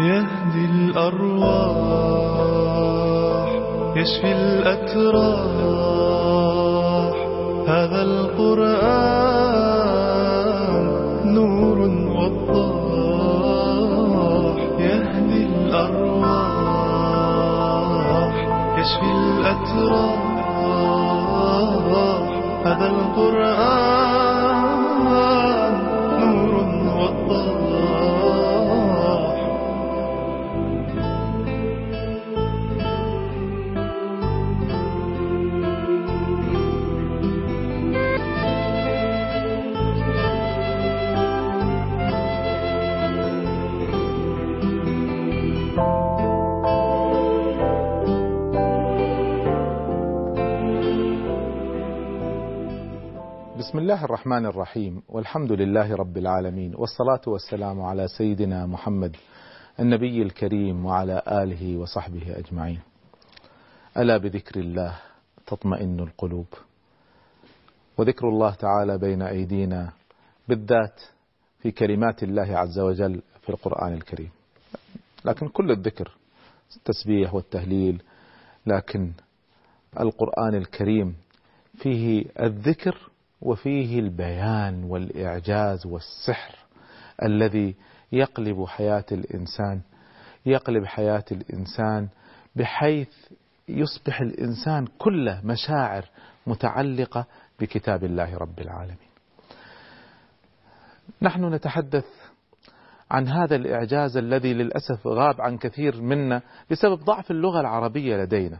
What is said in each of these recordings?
يهدي الأرواح يشفي الأتراح. الأتراح بسم الله الرحمن الرحيم. والحمد لله رب العالمين. والصلاة والسلام على سيدنا محمد النبي الكريم وعلى آله وصحبه أجمعين. ألا بذكر الله تطمئن القلوب. وذكر الله تعالى بين أيدينا بالذات في كلمات الله عز وجل في القرآن الكريم. لكن كل الذكر التسبيح والتهليل لكن القرآن الكريم فيه الذكر وفيه البيان والإعجاز والسحر الذي يقلب حياة الإنسان يقلب حياة الإنسان بحيث يصبح الإنسان كله مشاعر متعلقة بكتاب الله رب العالمين. نحن نتحدث عن هذا الإعجاز الذي للأسف غاب عن كثير منا بسبب ضعف اللغة العربية لدينا.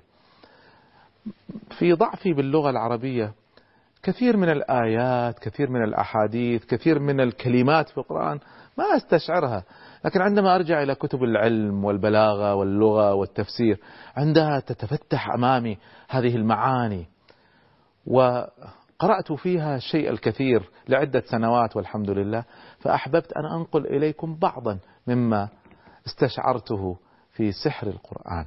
في ضعفي باللغة العربية كثير من الآيات كثير من الأحاديث كثير من الكلمات في القرآن ما أستشعرها. لكن عندما أرجع إلى كتب العلم والبلاغة واللغة والتفسير عندها تتفتح أمامي هذه المعاني. وقرأت فيها الشيء الكثير لعدة سنوات والحمد لله فأحببت أن أنقل إليكم بعضا مما استشعرته في سحر القرآن.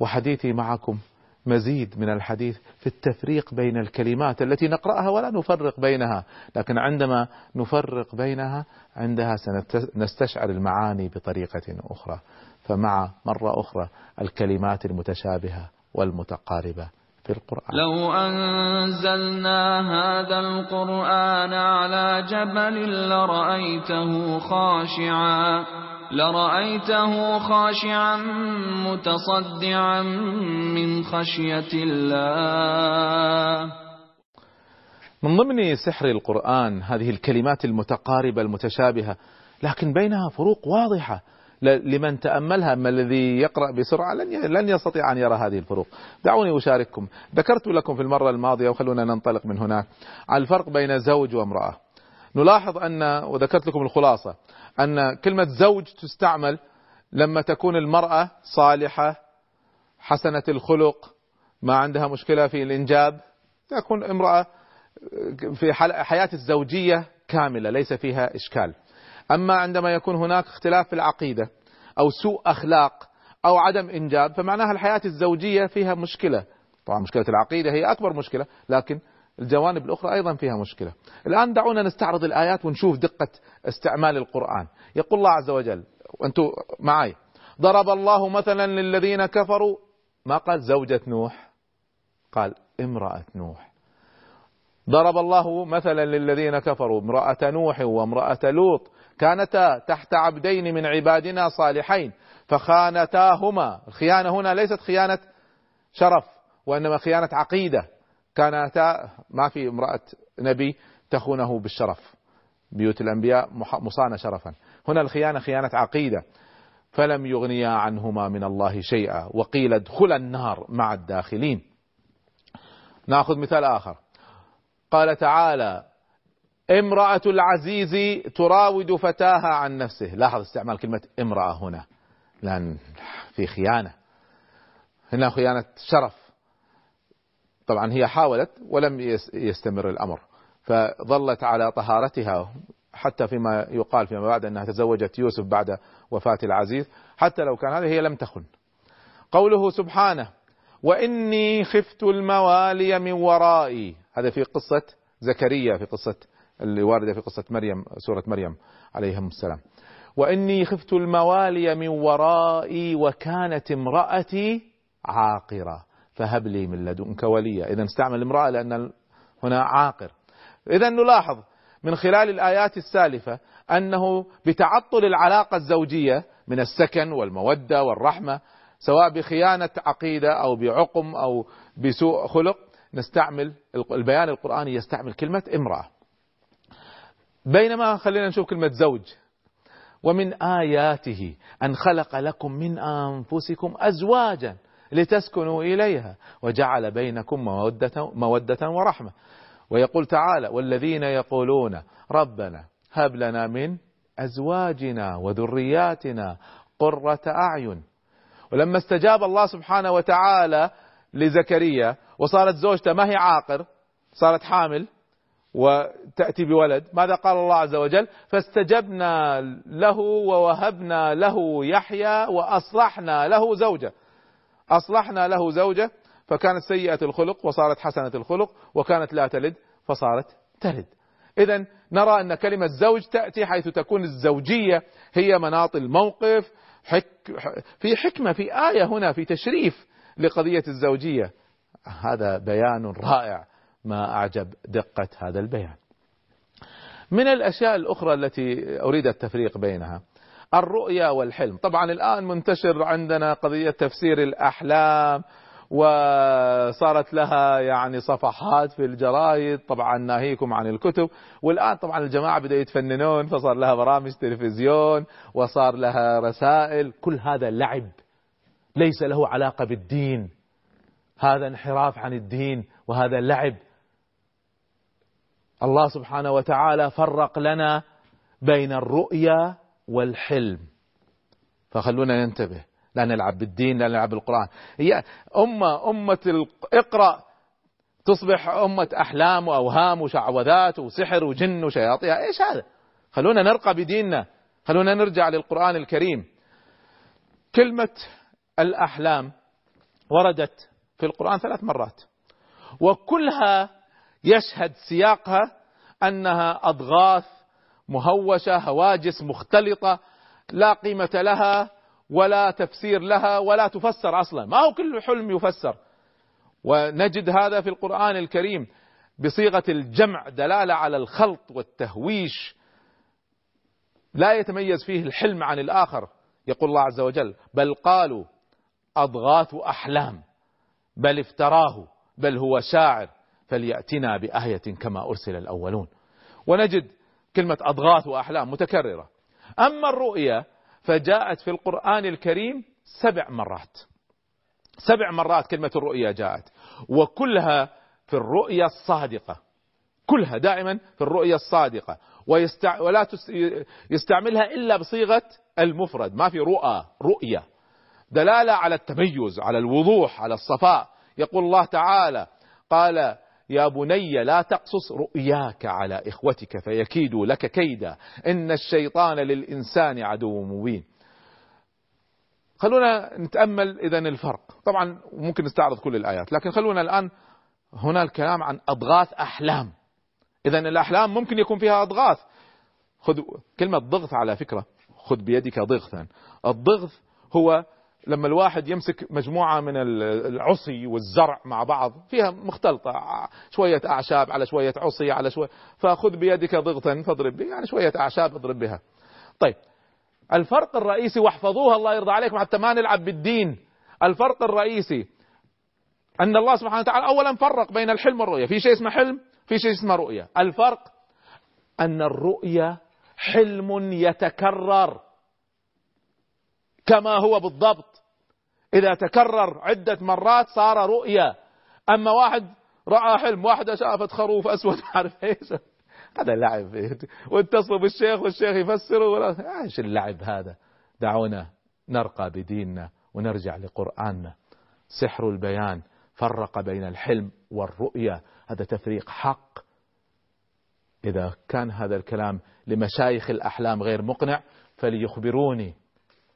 وحديثي معكم مزيد من الحديث في التفريق بين الكلمات التي نقرأها ولا نفرق بينها لكن عندما نفرق بينها عندها سنستشعر المعاني بطريقة أخرى. فمع مرة أخرى الكلمات المتشابهة والمتقاربة في القرآن. لو أنزلنا هذا القرآن على جبل لرأيته خاشعا. لرأيته خاشعا متصدعا من خشية الله. من ضمن سحر القرآن هذه الكلمات المتقاربة المتشابهة لكن بينها فروق واضحة. لمن تأملها أما الذي يقرأ بسرعة لن يستطيع أن يرى هذه الفروق. دعوني أشارككم. ذكرت لكم في المرة الماضية وخلونا ننطلق من هناك. على الفرق بين زوج وامرأة. نلاحظ أن وذكرت لكم الخلاصة أن كلمة زوج تستعمل لما تكون المرأة صالحة حسنة الخلق ما عندها مشكلة في الإنجاب تكون امرأة في حياة الزوجية كاملة ليس فيها إشكال. أما عندما يكون هناك اختلاف في العقيدة أو سوء أخلاق أو عدم إنجاب فمعناها الحياة الزوجية فيها مشكلة. طبعا مشكلة العقيدة هي أكبر مشكلة لكن الجوانب الأخرى أيضا فيها مشكلة. الآن دعونا نستعرض الآيات ونشوف دقة استعمال القرآن. يقول الله عز وجل وأنتم معي ضرب الله مثلا للذين كفروا. ما قال؟ زوجة نوح. قال امرأة نوح. ضرب الله مثلا للذين كفروا امرأة نوح وامرأة لوط كانتا تحت عبدين من عبادنا صالحين فخانتاهما. الخيانة هنا ليست خيانة شرف وإنما خيانة عقيدة. كانتا ما في امرأة نبي تخونه بالشرف. بيوت الأنبياء مصانة شرفا. هنا الخيانة خيانة عقيدة. فلم يغنيا عنهما من الله شيئا. وقيل ادخلا النار مع الداخلين. ناخذ مثال آخر. قال تعالى امرأة العزيز تراود فتاها عن نفسه. لاحظ استعمال كلمة امرأة هنا. لأن في خيانة. هنا خيانة شرف. طبعا هي حاولت ولم يس- يستمر الأمر فظلت على طهارتها حتى فيما يقال فيما بعد أنها تزوجت يوسف بعد وفاة العزيز حتى لو كان هذا هي لم تخن. قوله سبحانه وإني خفت الموالي من ورائي. هذا في قصة زكريا في قصة اللي واردة في قصة مريم سورة مريم عليهم السلام. وإني خفت الموالي من ورائي وكانت امرأتي عاقرة. فهب لي من لدنك وليا. إذا استعمل امرأة لأن هنا عاقر. إذا نلاحظ من خلال الآيات السالفة أنه بتعطل العلاقة الزوجية من السكن والمودة والرحمة سواء بخيانة عقيدة أو بعقم أو بسوء خلق نستعمل البيان القرآني يستعمل كلمة امرأة. بينما خلينا نشوف كلمة زوج. ومن آياته أن خلق لكم من أنفسكم أزواجا. لتسكنوا إليها وجعل بينكم مودة, مودة ورحمة. ويقول تعالى والذين يقولون ربنا هب لنا من أزواجنا وذرياتنا قرة أعين. ولما استجاب الله سبحانه وتعالى لزكريا وصارت زوجته ما هي عاقر؟ صارت حامل وتأتي بولد. ماذا قال الله عز وجل؟ فاستجبنا له ووهبنا له يحيى وأصلحنا له زوجة. أصلحنا له زوجة فكانت سيئة الخلق وصارت حسنة الخلق وكانت لا تلد فصارت تلد. إذا نرى أن كلمة زوج تأتي حيث تكون الزوجية هي مناط الموقف حك في حكمة في آية هنا في تشريف لقضية الزوجية. هذا بيان رائع ما أعجب دقة هذا البيان. من الأشياء الأخرى التي أريد التفريق بينها الرؤيا والحلم. طبعا الآن منتشر عندنا قضية تفسير الأحلام وصارت لها يعني صفحات في الجرايد طبعا ناهيكم عن الكتب. والآن طبعا الجماعة بدأوا يتفننون فصار لها برامج تلفزيون وصار لها رسائل. كل هذا لعب ليس له علاقة بالدين. هذا انحراف عن الدين وهذا لعب. الله سبحانه وتعالى فرق لنا بين الرؤيا والحلم. فخلونا ننتبه. لا نلعب بالدين لا نلعب بالقرآن. هي أمة أمة اقرأ تصبح أمة أحلام وأوهام وشعوذات وسحر وجن وشياطين. إيش هذا؟ خلونا نرقى بديننا. خلونا نرجع للقرآن الكريم. كلمة الأحلام وردت في القرآن ثلاث مرات. وكلها يشهد سياقها أنها أضغاث مهوشة هواجس مختلطة لا قيمة لها ولا تفسير لها ولا تفسر أصلا. ما هو كل حلم يفسر. ونجد هذا في القرآن الكريم بصيغة الجمع دلالة على الخلط والتهويش. لا يتميز فيه الحلم عن الآخر يقول الله عز وجل بل قالوا أضغاث أحلام بل افتراه بل هو شاعر فليأتنا بآية كما أرسل الأولون. ونجد كلمة أضغاث وأحلام متكررة. أما الرؤيا فجاءت في القرآن الكريم سبع مرات. سبع مرات كلمة الرؤيا جاءت. وكلها في الرؤيا الصادقة. كلها دائما في الرؤيا الصادقة. ويستع... ولا تس... يستعملها إلا بصيغة المفرد. ما في رؤى رؤيا. دلالة على التميز على الوضوح على الصفاء. يقول الله تعالى قال يا بني لا تقصص رؤياك على إخوتك فيكيدوا لك كيدا. إن الشيطان للإنسان عدو مبين. خلونا نتأمل إذا الفرق. طبعا ممكن نستعرض كل الآيات لكن خلونا الآن هنا الكلام عن أضغاث أحلام. إذا الأحلام ممكن يكون فيها أضغاث. خذ كلمة ضغط على فكرة. خذ بيدك ضغثا. الضغط هو لما الواحد يمسك مجموعة من العصي والزرع مع بعض فيها مختلطة شوية أعشاب على شوية عصي على شوية فخذ بيدك ضغطا فاضرب به يعني شوية أعشاب اضرب بها. طيب الفرق الرئيسي واحفظوها الله يرضى عليكم حتى ما نلعب بالدين. الفرق الرئيسي أن الله سبحانه وتعالى أولا فرق بين الحلم والرؤية. في شيء اسمه حلم في شيء اسمه رؤية. الفرق أن الرؤية حلم يتكرر كما هو بالضبط. إذا تكرر عدة مرات صار رؤيا. أما واحد رأى حلم واحدة شافت خروف أسود عارف إيش. هذا لعب واتصلوا بالشيخ والشيخ يفسره ولا إيش اللعب هذا؟ دعونا نرقى بديننا ونرجع لقرآننا. سحر البيان فرق بين الحلم والرؤيا. هذا تفريق حق. إذا كان هذا الكلام لمشايخ الأحلام غير مقنع فليخبروني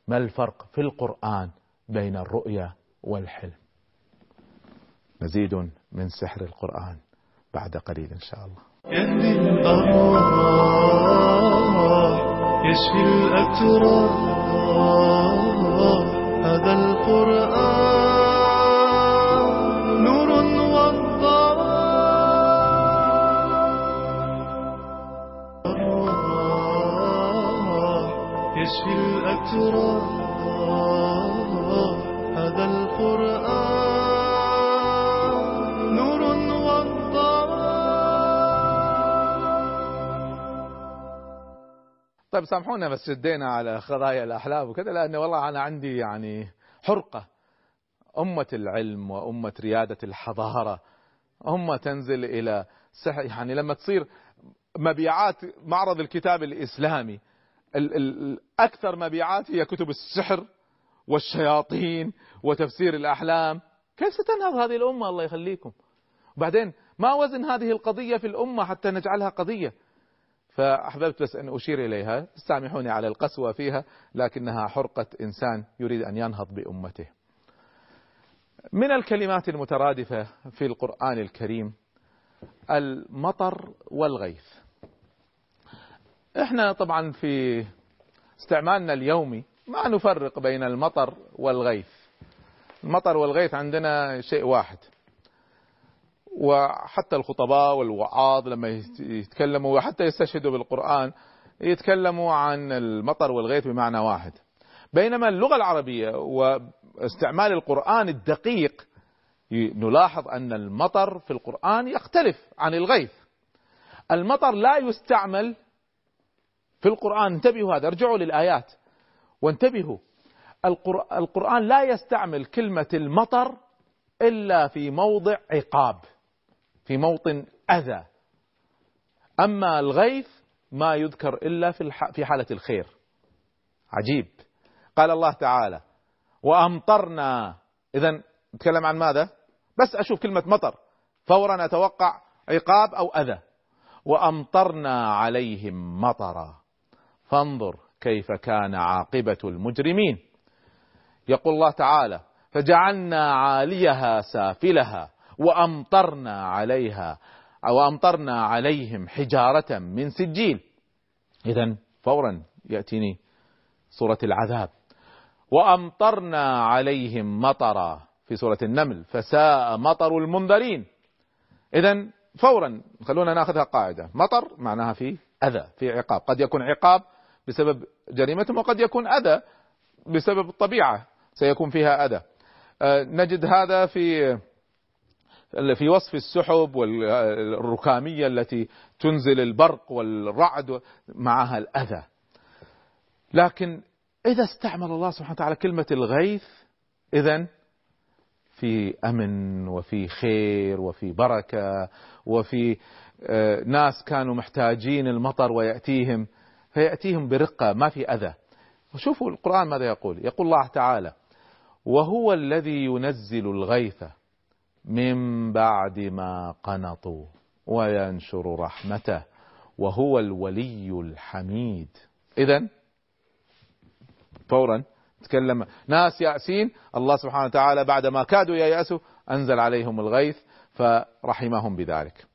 ما الفرق في القرآن. بين الرؤيا والحلم. مزيد من سحر القرآن بعد قليل إن شاء الله. يهدي الأرواح يشفي الأتراح هذا القرآن نور والضوء. يشفي الأتراح طيب سامحونا بس شدينا على قضايا الأحلام وكذا لأن والله أنا عندي يعني حرقة. أمة العلم وأمة ريادة الحضارة أمة تنزل إلى سحر يعني لما تصير مبيعات معرض الكتاب الإسلامي ال- ال- أكثر مبيعات هي كتب السحر والشياطين وتفسير الأحلام. كيف ستنهض هذه الأمة؟ الله يخليكم. وبعدين ما وزن هذه القضية في الأمة حتى نجعلها قضية؟ فأحببت بس أن أشير إليها. استعمحوني على القسوة فيها لكنها حرقة إنسان يريد أن ينهض بأمته. من الكلمات المترادفة في القرآن الكريم المطر والغيث. إحنا طبعا في استعمالنا اليومي ما نفرق بين المطر والغيث. المطر والغيث عندنا شيء واحد. وحتى الخطباء والوعاظ لما يت- يتكلموا وحتى يستشهدوا بالقرآن يتكلموا عن المطر والغيث بمعنى واحد. بينما اللغة العربية واستعمال القرآن الدقيق نلاحظ أن المطر في القرآن يختلف عن الغيث. المطر لا يستعمل في القرآن. انتبهوا هذا ارجعوا للآيات وانتبهوا. القر- القرآن لا يستعمل كلمة المطر إلا في موضع عقاب. في موطن أذى. أما الغيث ما يذكر إلا في في حالة الخير. عجيب. قال الله تعالى وأمطرنا. إذا نتكلم عن ماذا؟ بس أشوف كلمة مطر. فورا أتوقع عقاب أو أذى. وأمطرنا عليهم مطرا. فانظر كيف كان عاقبة المجرمين. يقول الله تعالى فجعلنا عاليها سافلها وأمطرنا عليها وأمطرنا عليهم حجارة من سجيل. إذا فورا يأتيني سورة العذاب. وأمطرنا عليهم مطرا في سورة النمل فساء مطر المنذرين. إذا فورا خلونا نأخذها قاعدة. مطر معناها في أذى في عقاب. قد يكون عقاب بسبب جريمتهم وقد يكون أذى بسبب الطبيعة سيكون فيها أذى. آه، نجد هذا في في وصف السحب والركامية التي تنزل البرق والرعد معها الأذى. لكن إذا استعمل الله سبحانه وتعالى كلمة الغيث إذا في أمن وفي خير وفي بركة وفي آه، ناس كانوا محتاجين المطر ويأتيهم فيأتيهم برقة ما في أذى. وشوفوا القرآن ماذا يقول. يقول الله تعالى وهو الذي ينزل الغيث من بعد ما قنطوا وينشر رحمته وهو الولي الحميد. إذا فورا تكلم ناس يأسين الله سبحانه وتعالى بعد ما كادوا ييأسوا أنزل عليهم الغيث فرحمهم بذلك.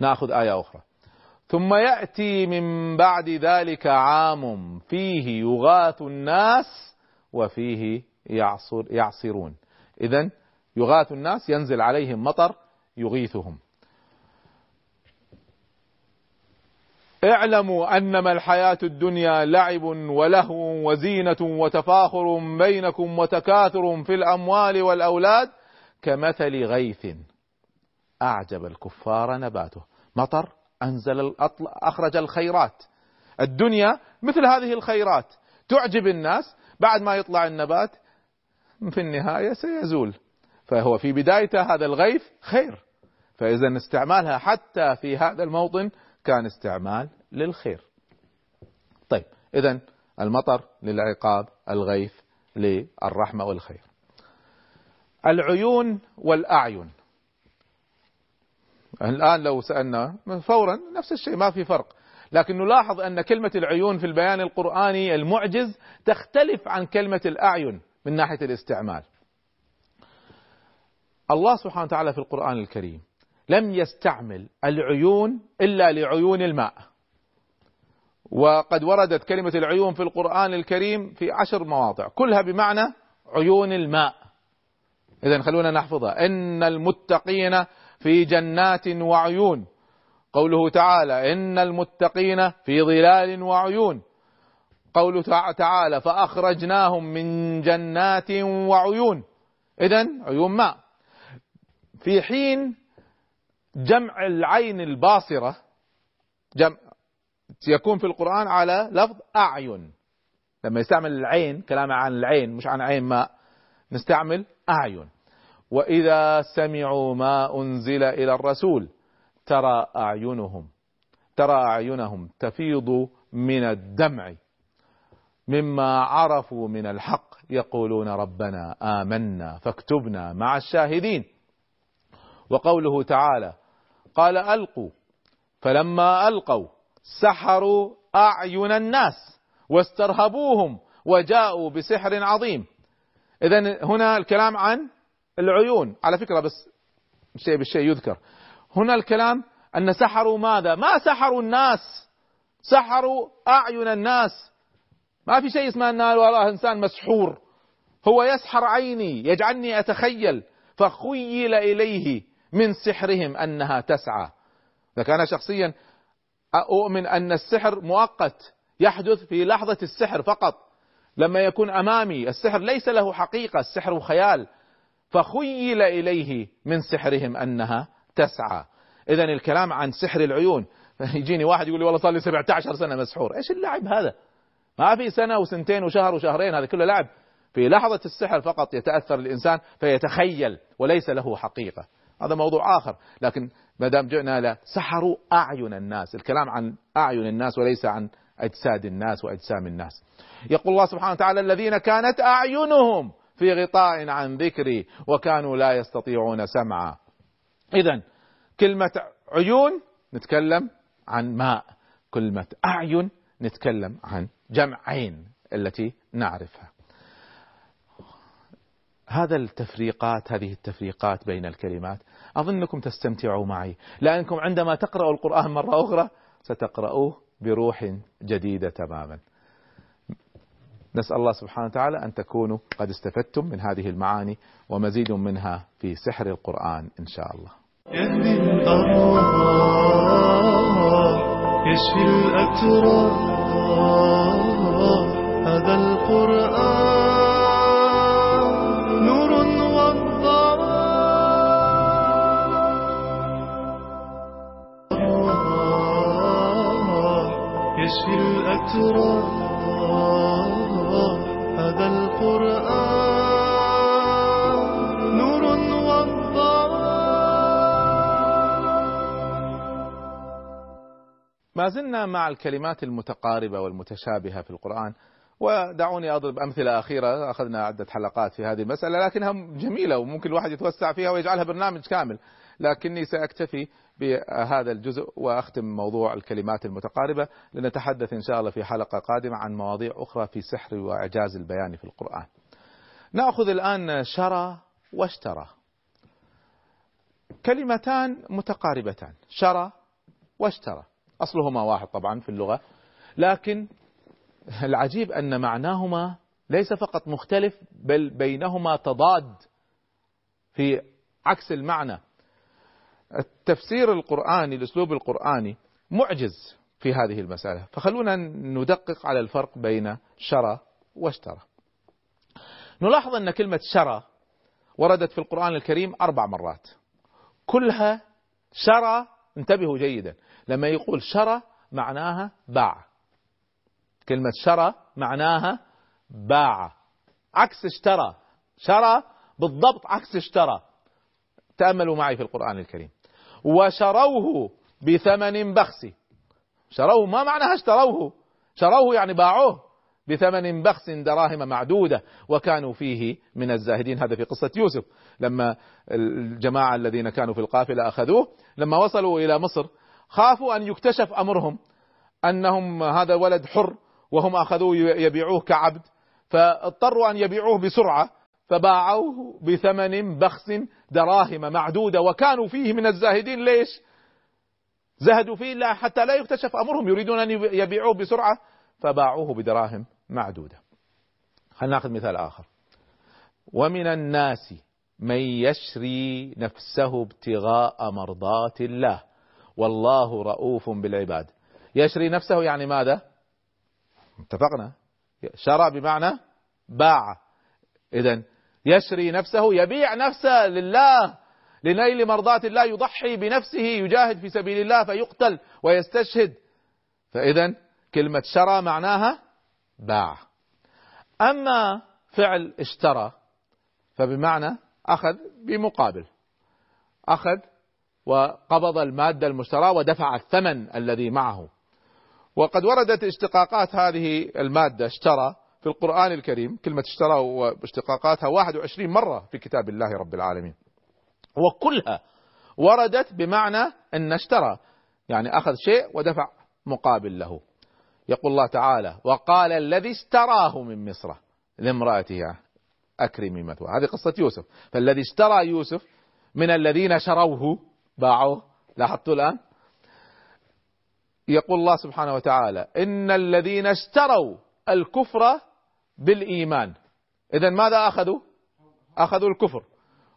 نأخذ آية أخرى. ثم يأتي من بعد ذلك عام فيه يغاث الناس وفيه يعصر يعصرون. إذا يغاث الناس ينزل عليهم مطر يغيثهم. اعلموا أنما الحياة الدنيا لعب ولهو وزينة وتفاخر بينكم وتكاثر في الأموال والأولاد كمثل غيث. أعجب الكفار نباته. مطر أنزل أخرج الخيرات. الدنيا مثل هذه الخيرات. تعجب الناس بعد ما يطلع النبات في النهاية سيزول. فهو في بدايته هذا الغيث خير. فإذا استعمالها حتى في هذا الموطن كان استعمال للخير. طيب إذا المطر للعقاب الغيث للرحمة والخير. العيون والأعين. الآن لو سألنا فورا نفس الشيء ما في فرق. لكن نلاحظ أن كلمة العيون في البيان القرآني المعجز تختلف عن كلمة الأعين من ناحية الاستعمال. الله سبحانه وتعالى في القرآن الكريم لم يستعمل العيون إلا لعيون الماء. وقد وردت كلمة العيون في القرآن الكريم في عشر مواضع كلها بمعنى عيون الماء. إذا خلونا نحفظها. إن المتقين في جنات وعيون. قوله تعالى إن المتقين في ظلال وعيون. قوله تعالى فأخرجناهم من جنات وعيون. إذا عيون ماء. في حين جمع العين الباصرة جمع يكون في القرآن على لفظ أعين. لما يستعمل العين كلام عن العين مش عن عين ماء نستعمل أعين. وإذا سمعوا ما أنزل إلى الرسول ترى أعينهم ترى أعينهم تفيض من الدمع مما عرفوا من الحق يقولون ربنا آمنا فاكتبنا مع الشاهدين. وقوله تعالى قال ألقوا فلما ألقوا سحروا أعين الناس واسترهبوهم وجاءوا بسحر عظيم. إذا هنا الكلام عن العيون. على فكرة بس شيء بالشيء يذكر. هنا الكلام أن سحروا ماذا؟ ما سحروا الناس سحروا أعين الناس. ما في شيء اسمه أن وراه إنسان مسحور. هو يسحر عيني يجعلني أتخيل. فخيل إليه من سحرهم أنها تسعى. أنا شخصيا أؤمن أن السحر مؤقت يحدث في لحظة السحر فقط. لما يكون أمامي السحر ليس له حقيقة السحر خيال. فخيل إليه من سحرهم أنها تسعى. إذا الكلام عن سحر العيون. يجيني واحد يقول لي والله صار لي 17 سنة مسحور. إيش اللعب هذا؟ ما في سنة وسنتين وشهر وشهرين هذا كله لعب. في لحظة السحر فقط يتأثر الإنسان فيتخيل وليس له حقيقة. هذا موضوع آخر. لكن ما دام جئنا له سحروا أعين الناس. الكلام عن أعين الناس وليس عن أجساد الناس وأجسام الناس. يقول الله سبحانه وتعالى الذين كانت أعينهم في غطاء عن ذكري وكانوا لا يستطيعون سمعا. إذا كلمة عيون نتكلم عن ماء. كلمة أعين نتكلم عن جمع عين التي نعرفها. هذا التفريقات هذه التفريقات بين الكلمات. أظنكم تستمتعوا معي. لأنكم عندما تقرأوا القرآن مرة أخرى ستقرأوه بروح جديدة تماما. نسأل الله سبحانه وتعالى أن تكونوا قد استفدتم من هذه المعاني ومزيد منها في سحر القرآن إن شاء الله. يشفي الأتراح الأتراح هذا القرآن نور ما زلنا مع الكلمات المتقاربة والمتشابهة في القرآن ودعوني أضرب أمثلة أخيرة أخذنا عدة حلقات في هذه المسألة لكنها جميلة وممكن الواحد يتوسع فيها ويجعلها برنامج كامل. لكني سأكتفي بهذا الجزء وأختم موضوع الكلمات المتقاربة لنتحدث إن شاء الله في حلقة قادمة عن مواضيع أخرى في سحر وإعجاز البيان في القرآن. نأخذ الآن شرى واشترى. كلمتان متقاربتان. شرى واشترى. أصلهما واحد طبعا في اللغة لكن العجيب أن معناهما ليس فقط مختلف بل بينهما تضاد في عكس المعنى. التفسير القرآني الأسلوب القرآني معجز في هذه المسألة. فخلونا ندقق على الفرق بين شرى واشترى. نلاحظ أن كلمة شرى وردت في القرآن الكريم أربع مرات. كلها شرى انتبهوا جيدا لما يقول شرى معناها باع. كلمة شرى معناها باع. عكس اشترى شرى بالضبط عكس اشترى. تأملوا معي في القرآن الكريم. وشروه بثمن بخس. شروه ما معناها اشتروه. شروه يعني باعوه بثمن بخس دراهم معدودة وكانوا فيه من الزاهدين. هذا في قصة يوسف. لما الجماعة الذين كانوا في القافلة أخذوه لما وصلوا إلى مصر خافوا أن يكتشف أمرهم أنهم هذا ولد حر وهم أخذوه يبيعوه كعبد فاضطروا أن يبيعوه بسرعة فباعوه بثمن بخس دراهم معدودة وكانوا فيه من الزاهدين ليش؟ زهدوا فيه لا حتى لا يكتشف أمرهم يريدون أن يبيعوه بسرعة فباعوه بدراهم معدودة. خلينا ناخذ مثال آخر. ومن الناس من يشري نفسه ابتغاء مرضات الله والله رؤوف بالعباد. يشري نفسه يعني ماذا؟ اتفقنا. شرى بمعنى باع. اذا يشري نفسه يبيع نفسه لله لنيل مرضات الله يضحي بنفسه يجاهد في سبيل الله فيقتل ويستشهد. فإذا كلمة شرى معناها باع. أما فعل اشترى فبمعنى أخذ بمقابل. أخذ وقبض المادة المشترى ودفع الثمن الذي معه. وقد وردت اشتقاقات هذه المادة اشترى في القرآن الكريم كلمة اشترى واشتقاقاتها 21 مرة في كتاب الله رب العالمين. وكلها وردت بمعنى أن اشترى يعني أخذ شيء ودفع مقابل له. يقول الله تعالى وقال الذي اشتراه من مصر لامرأته أكرمي مثواه هذه قصة يوسف. فالذي اشترى يوسف من الذين شروه باعوه. لاحظتوا الآن؟ يقول الله سبحانه وتعالى إن الذين اشتروا الكفر بالإيمان. إذا ماذا أخذوا؟ أخذوا الكفر.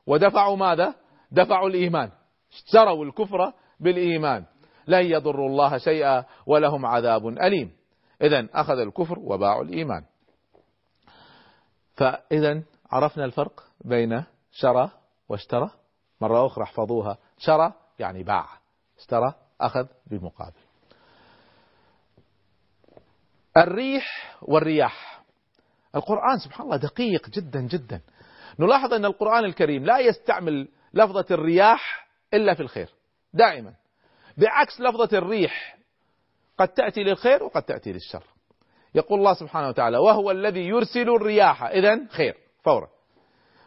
ودفعوا ماذا؟ دفعوا الإيمان. اشتروا الكفر بالإيمان. لن يضروا الله شيئا ولهم عذاب أليم. إذا أخذ الكفر وباعوا الإيمان. فإذا عرفنا الفرق بين شرى واشترى. مرة أخرى احفظوها. شرى يعني باع. اشترى أخذ بمقابل. الريح والرياح. القرآن سبحان الله دقيق جدا جدا. نلاحظ أن القرآن الكريم لا يستعمل لفظة الرياح إلا في الخير دائما. بعكس لفظة الريح قد تأتي للخير وقد تأتي للشر. يقول الله سبحانه وتعالى وهو الذي يرسل الرياح. إذا خير فورا.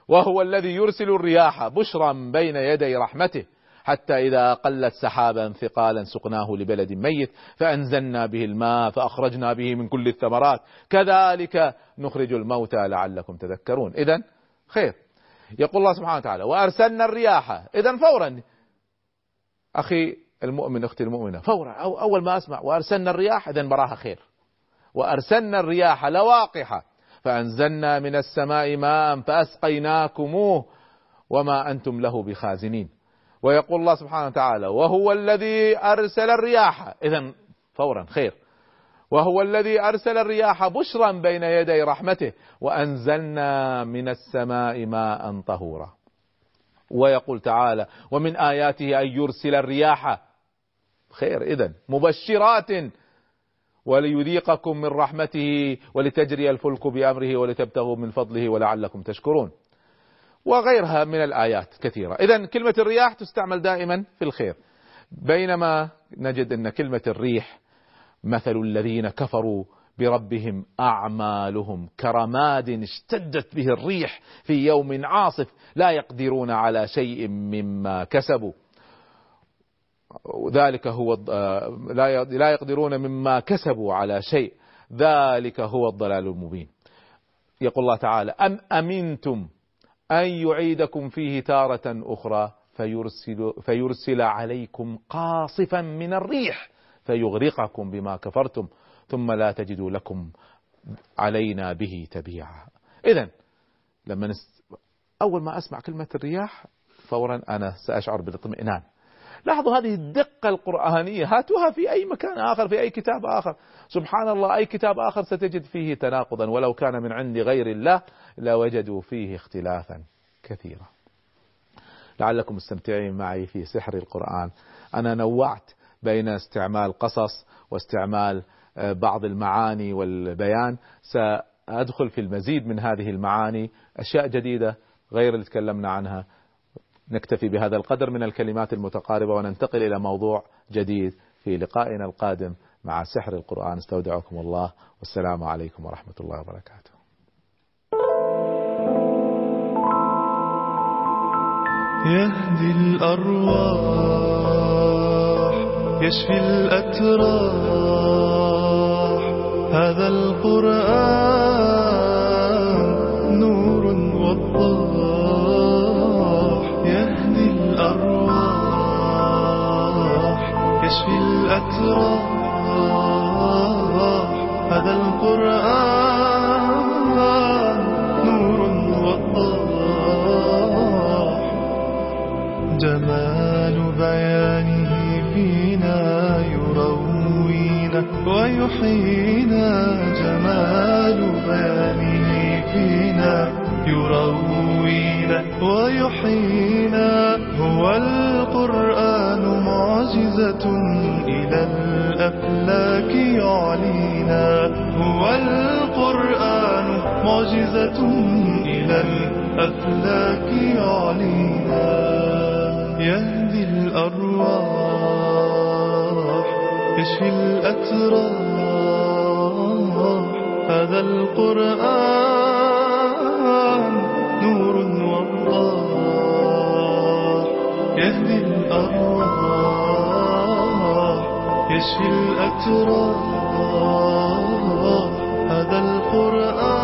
وهو الذي يرسل الرياح بشرا بين يدي رحمته. حتى إذا قلت سحابا ثقالا سقناه لبلد ميت فأنزلنا به الماء فأخرجنا به من كل الثمرات. كذلك نخرج الموتى لعلكم تذكرون. إذا خير. يقول الله سبحانه وتعالى وأرسلنا الرياح. إذا فورا أخي المؤمن أختي المؤمنة فورا أو أول ما أسمع وأرسلنا الرياح. إذا براها خير. وأرسلنا الرياح لواقحة فأنزلنا من السماء ماء فأسقيناكموه وما أنتم له بخازنين. ويقول الله سبحانه وتعالى وهو الذي أرسل الرياح. إذا فورا خير. وهو الذي أرسل الرياح بشرا بين يدي رحمته وأنزلنا من السماء ماء طهورا. ويقول تعالى ومن آياته أن يرسل الرياح. خير إذا مبشرات وليذيقكم من رحمته ولتجري الفلك بأمره ولتبتغوا من فضله ولعلكم تشكرون. وغيرها من الآيات كثيرة. إذا كلمة الرياح تستعمل دائما في الخير. بينما نجد أن كلمة الريح مثل الذين كفروا بربهم أعمالهم كرماد اشتدت به الريح في يوم عاصف لا يقدرون على شيء مما كسبوا. ذلك هو لا يقدرون مما كسبوا على شيء. ذلك هو الضلال المبين. يقول الله تعالى أم أمنتم أن يعيدكم فيه تارة أخرى فيرسل, فيرسل عليكم قاصفا من الريح فيغرقكم بما كفرتم ثم لا تجدوا لكم علينا به تبيعا. إذا لما نس... أول ما أسمع كلمة الرياح فورا أنا سأشعر بالاطمئنان. لاحظوا هذه الدقة القرآنية. هاتوها في أي مكان آخر في أي كتاب آخر. سبحان الله أي كتاب آخر ستجد فيه تناقضا. ولو كان من عند غير الله لوجدوا فيه اختلافا كثيرا. لعلكم مستمتعين معي في سحر القرآن. أنا نوعت بين استعمال قصص واستعمال آه، بعض المعاني والبيان. سأدخل في المزيد من هذه المعاني أشياء جديدة غير اللي تكلمنا عنها. نكتفي بهذا القدر من الكلمات المتقاربة وننتقل إلى موضوع جديد في لقائنا القادم مع سحر القرآن. استودعكم الله. والسلام عليكم ورحمة الله وبركاته. يهدي الأرواح يشفي الأتراح. هذا القرآن يشفي الأتراح. هذا القرآن نور وضاح جمال بيانه فينا يروينا ويحيينا. جمال بيانه فينا يروينا ويحيينا. هو القرآن معجزة معجزة إلى الأفلاك يعلينا يهدي الأرواح يشفي الأتراح. هذا القرآن نور وضاح يهدي الأرواح يشفي الأتراح. هذا القرآن